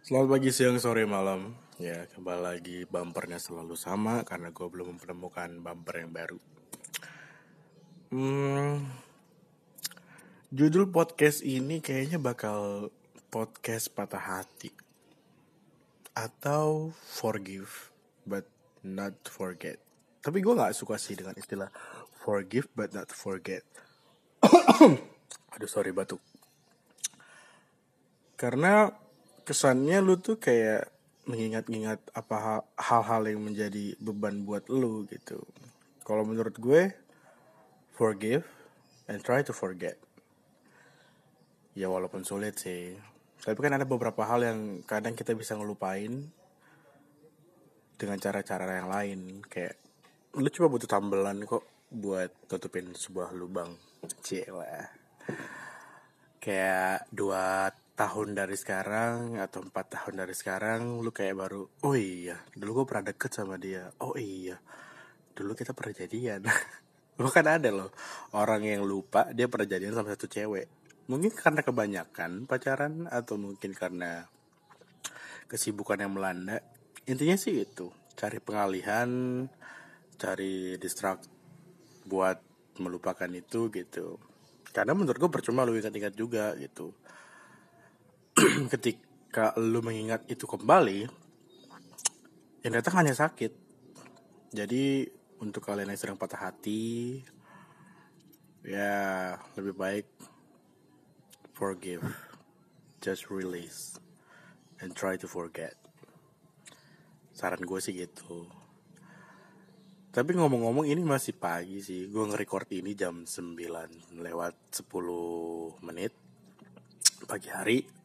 Selamat pagi, siang, sore, malam. Ya, kembali lagi bumpernya selalu sama karena gue belum menemukan bumper yang baru. Hmm, judul podcast ini kayaknya bakal podcast patah hati atau forgive but not forget. Tapi gue nggak suka sih dengan istilah forgive but not forget. Aduh sorry batuk. Karena kesannya lu tuh kayak mengingat-ingat apa hal-hal yang menjadi beban buat lu gitu. Kalau menurut gue, forgive and try to forget. Ya walaupun sulit sih. Tapi kan ada beberapa hal yang kadang kita bisa ngelupain dengan cara-cara yang lain. Kayak lu cuma butuh tambelan kok buat tutupin sebuah lubang. Cila. Kayak dua tahun dari sekarang atau empat tahun dari sekarang lu kayak baru oh iya dulu gue pernah deket sama dia. Oh iya dulu kita pernah jadian. Kan ada loh orang yang lupa dia pernah jadian sama satu cewek. Mungkin karena kebanyakan pacaran atau mungkin karena kesibukan yang melanda. Intinya sih itu cari pengalihan cari distract buat melupakan itu gitu. Karena menurut gue percuma lu ingat-ingat juga gitu ketika lu mengingat itu kembali yang datang hanya sakit. Jadi untuk kalian yang sedang patah hati ya lebih baik forgive. Just release and try to forget. Saran gue sih gitu. Tapi ngomong-ngomong ini masih pagi sih. Gue nge-record ini jam 9 lewat 10 menit pagi hari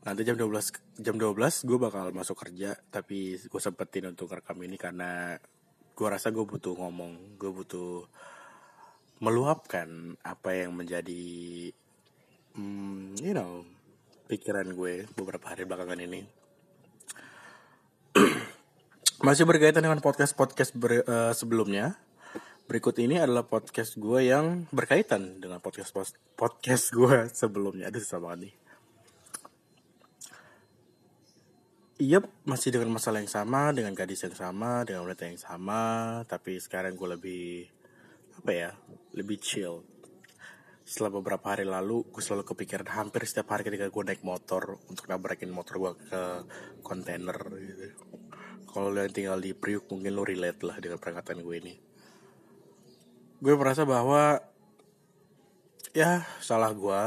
nanti jam 12 jam 12 gue bakal masuk kerja tapi gue sempetin untuk rekam ini karena gue rasa gue butuh ngomong gue butuh meluapkan apa yang menjadi hmm, you know pikiran gue beberapa hari belakangan ini. Masih berkaitan dengan podcast podcast ber, uh, sebelumnya. Berikut ini adalah podcast gue yang berkaitan dengan podcast podcast gue sebelumnya. Aduh susah banget nih Iya masih dengan masalah yang sama, dengan gadis yang sama, dengan wanita yang sama, tapi sekarang gue lebih apa ya, lebih chill. Setelah beberapa hari lalu, gue selalu kepikiran hampir setiap hari ketika gue naik motor untuk nabrakin motor gue ke kontainer gitu. Kalau lo yang tinggal di Priuk mungkin lo relate lah dengan perangkatan gue ini. Gue merasa bahwa ya salah gue,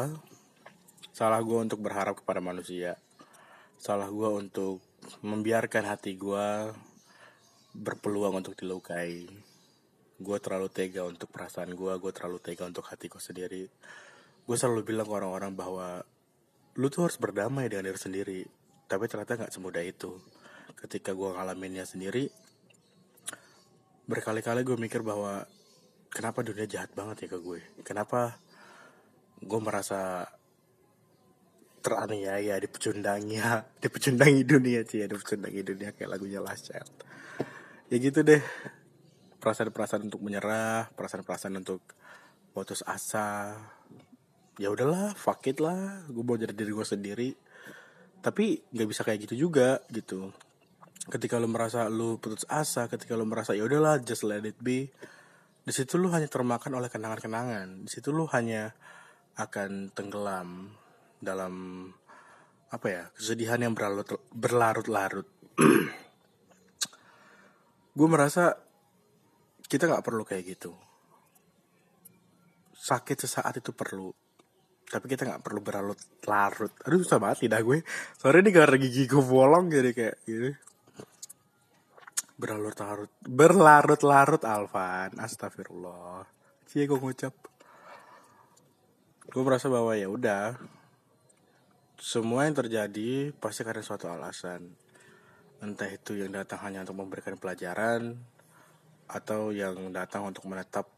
salah gue untuk berharap kepada manusia salah gue untuk membiarkan hati gue berpeluang untuk dilukai. Gue terlalu tega untuk perasaan gue gue terlalu tega untuk hatiku sendiri. Gue selalu bilang ke orang-orang bahwa lu tuh harus berdamai dengan diri sendiri. Tapi ternyata nggak semudah itu. Ketika gue ngalaminnya sendiri berkali-kali gue mikir bahwa kenapa dunia jahat banget ya ke gue? Kenapa gue merasa teraniaya dipecundangi dipecundangi dunia sih ya dipecundangi dunia kayak lagunya Last Child. Ya gitu deh. Perasaan-perasaan untuk menyerah perasaan-perasaan untuk putus asa. Ya udahlah fuck it lah. Gue mau jadi diri gue sendiri. Tapi nggak bisa kayak gitu juga gitu. Ketika lo merasa lo putus asa ketika lo merasa ya udahlah just let it be di situ lo hanya termakan oleh kenangan-kenangan. Di situ lo hanya akan tenggelam dalam apa ya kesedihan yang berlarut-larut. Gue merasa kita nggak perlu kayak gitu. Sakit sesaat itu perlu tapi kita nggak perlu berlarut-larut. Aduh susah banget tidak gue. Sorry ini gara gigi gue bolong jadi kayak gini. Berlarut-larut berlarut-larut Alvan. Astagfirullah. Cie gue ngucap. Gue merasa bahwa ya udah semua yang terjadi pasti karena suatu alasan. Entah itu yang datang hanya untuk memberikan pelajaran atau yang datang untuk menetap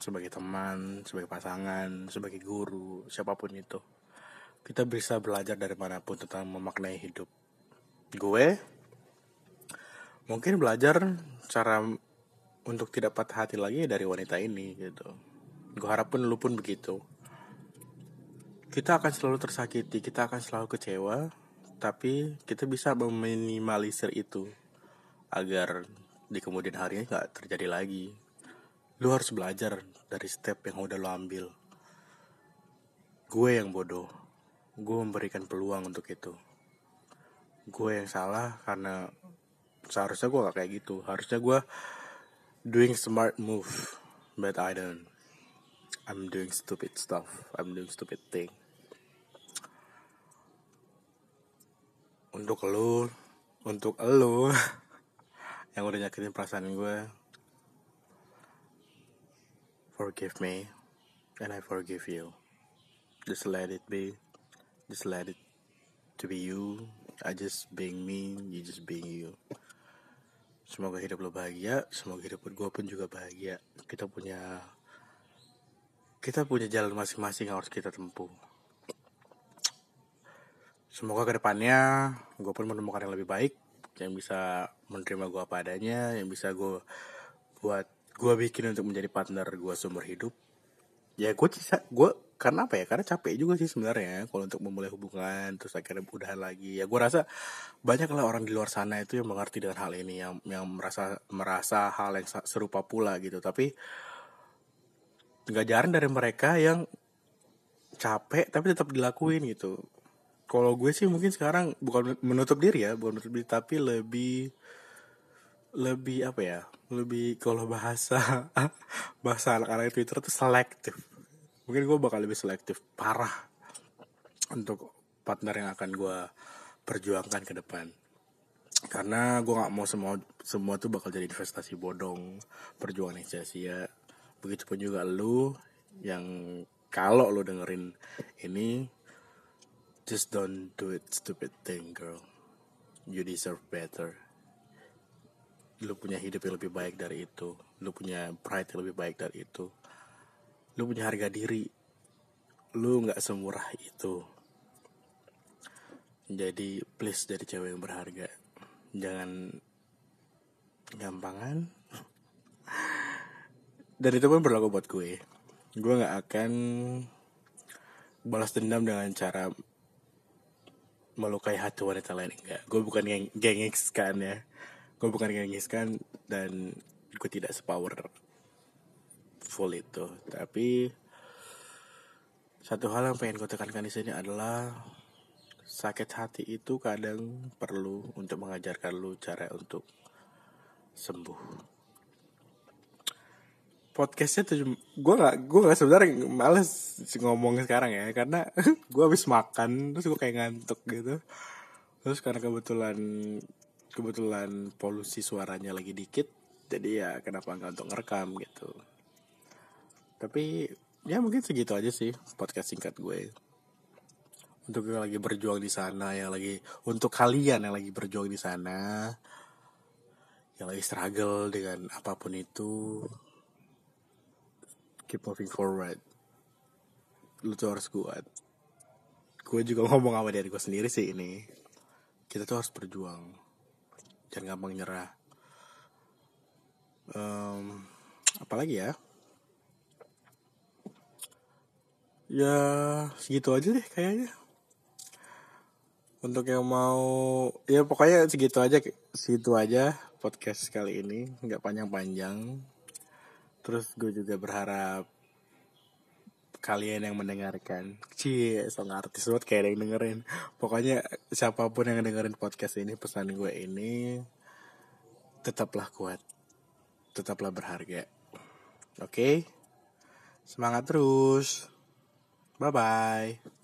sebagai teman, sebagai pasangan, sebagai guru, siapa pun itu. Kita bisa belajar dari mana pun tentang memaknai hidup. Gue mungkin belajar cara untuk tidak patah hati lagi dari wanita ini gitu. Gue harap pun lu pun begitu kita akan selalu tersakiti kita akan selalu kecewa tapi kita bisa meminimalisir itu agar di kemudian harinya nggak terjadi lagi. Lu harus belajar dari step yang udah lo ambil. Gue yang bodoh. Gue memberikan peluang untuk itu. Gue yang salah karena seharusnya gue gak kayak gitu. Harusnya gue doing smart move but I don't. I'm doing stupid stuff. I'm doing stupid thing untuk lo untuk lo yang udah nyakitin perasaan gue forgive me and I forgive you. Just let it be just let it to be you. I just being me you just being you. Semoga hidup lo bahagia semoga hidup gue pun juga bahagia. Kita punya kita punya jalan masing-masing yang harus kita tempuh semoga ke depannya gue pun menemukan yang lebih baik yang bisa menerima gue apa adanya yang bisa gue buat gue bikin untuk menjadi partner gue seumur hidup. Ya gue bisa gue karena apa ya? Karena capek juga sih sebenarnya kalau untuk memulai hubungan terus akhirnya udahan lagi. Ya gue rasa banyak lah orang di luar sana itu yang mengerti dengan hal ini yang yang merasa merasa hal yang serupa pula gitu. Tapi nggak jarang dari mereka yang capek tapi tetap dilakuin gitu kalau gue sih mungkin sekarang bukan menutup diri ya bukan menutup diri tapi lebih lebih apa ya lebih kalau bahasa bahasa anak-anak Twitter itu selektif. Mungkin gue bakal lebih selektif parah untuk partner yang akan gue perjuangkan ke depan. Karena gue nggak mau semua semua tuh bakal jadi investasi bodong perjuangan yang sia-sia. Begitupun juga lu yang kalau lu dengerin ini Just don't do it stupid thing, girl. You deserve better. Lu punya hidup yang lebih baik dari itu. Lu punya pride yang lebih baik dari itu. Lu punya harga diri. Lu nggak semurah itu. Jadi please dari cewek yang berharga. Jangan gampangan. Dan itu pun berlaku buat gue. Gue nggak akan balas dendam dengan cara melukai hati wanita lain enggak. Gue bukan geng gengis kan ya. Gue bukan gengis kan dan gue tidak sepower full itu. Tapi satu hal yang pengen gue tekankan di sini adalah sakit hati itu kadang perlu untuk mengajarkan lu cara untuk sembuh podcastnya tuh gue nggak gue nggak sebenarnya males ngomong sekarang ya karena gue habis makan terus gue kayak ngantuk gitu. Terus karena kebetulan kebetulan polusi suaranya lagi dikit jadi ya kenapa nggak untuk ngerekam gitu. Tapi ya mungkin segitu aja sih podcast singkat gue. Untuk yang lagi berjuang di sana yang lagi untuk kalian yang lagi berjuang di sana yang lagi struggle dengan apa pun itu keep moving forward. Lu tuh harus kuat. Gue juga ngomong sama diri gue sendiri sih ini. Kita tuh harus berjuang. Jangan gampang nyerah um, apalagi ya? Ya segitu aja deh kayaknya. Untuk yang mau ya pokoknya segitu aja segitu aja podcast kali ini. Nggak panjang-panjang terus gue juga berharap kalian yang mendengarkan. Cie, song artis banget kayak yang dengerin. Pokoknya siapa pun yang dengerin podcast ini Pesan gue ini Tetaplah kuat. Tetaplah berharga. Oke? Okay? Semangat terus. Bye-bye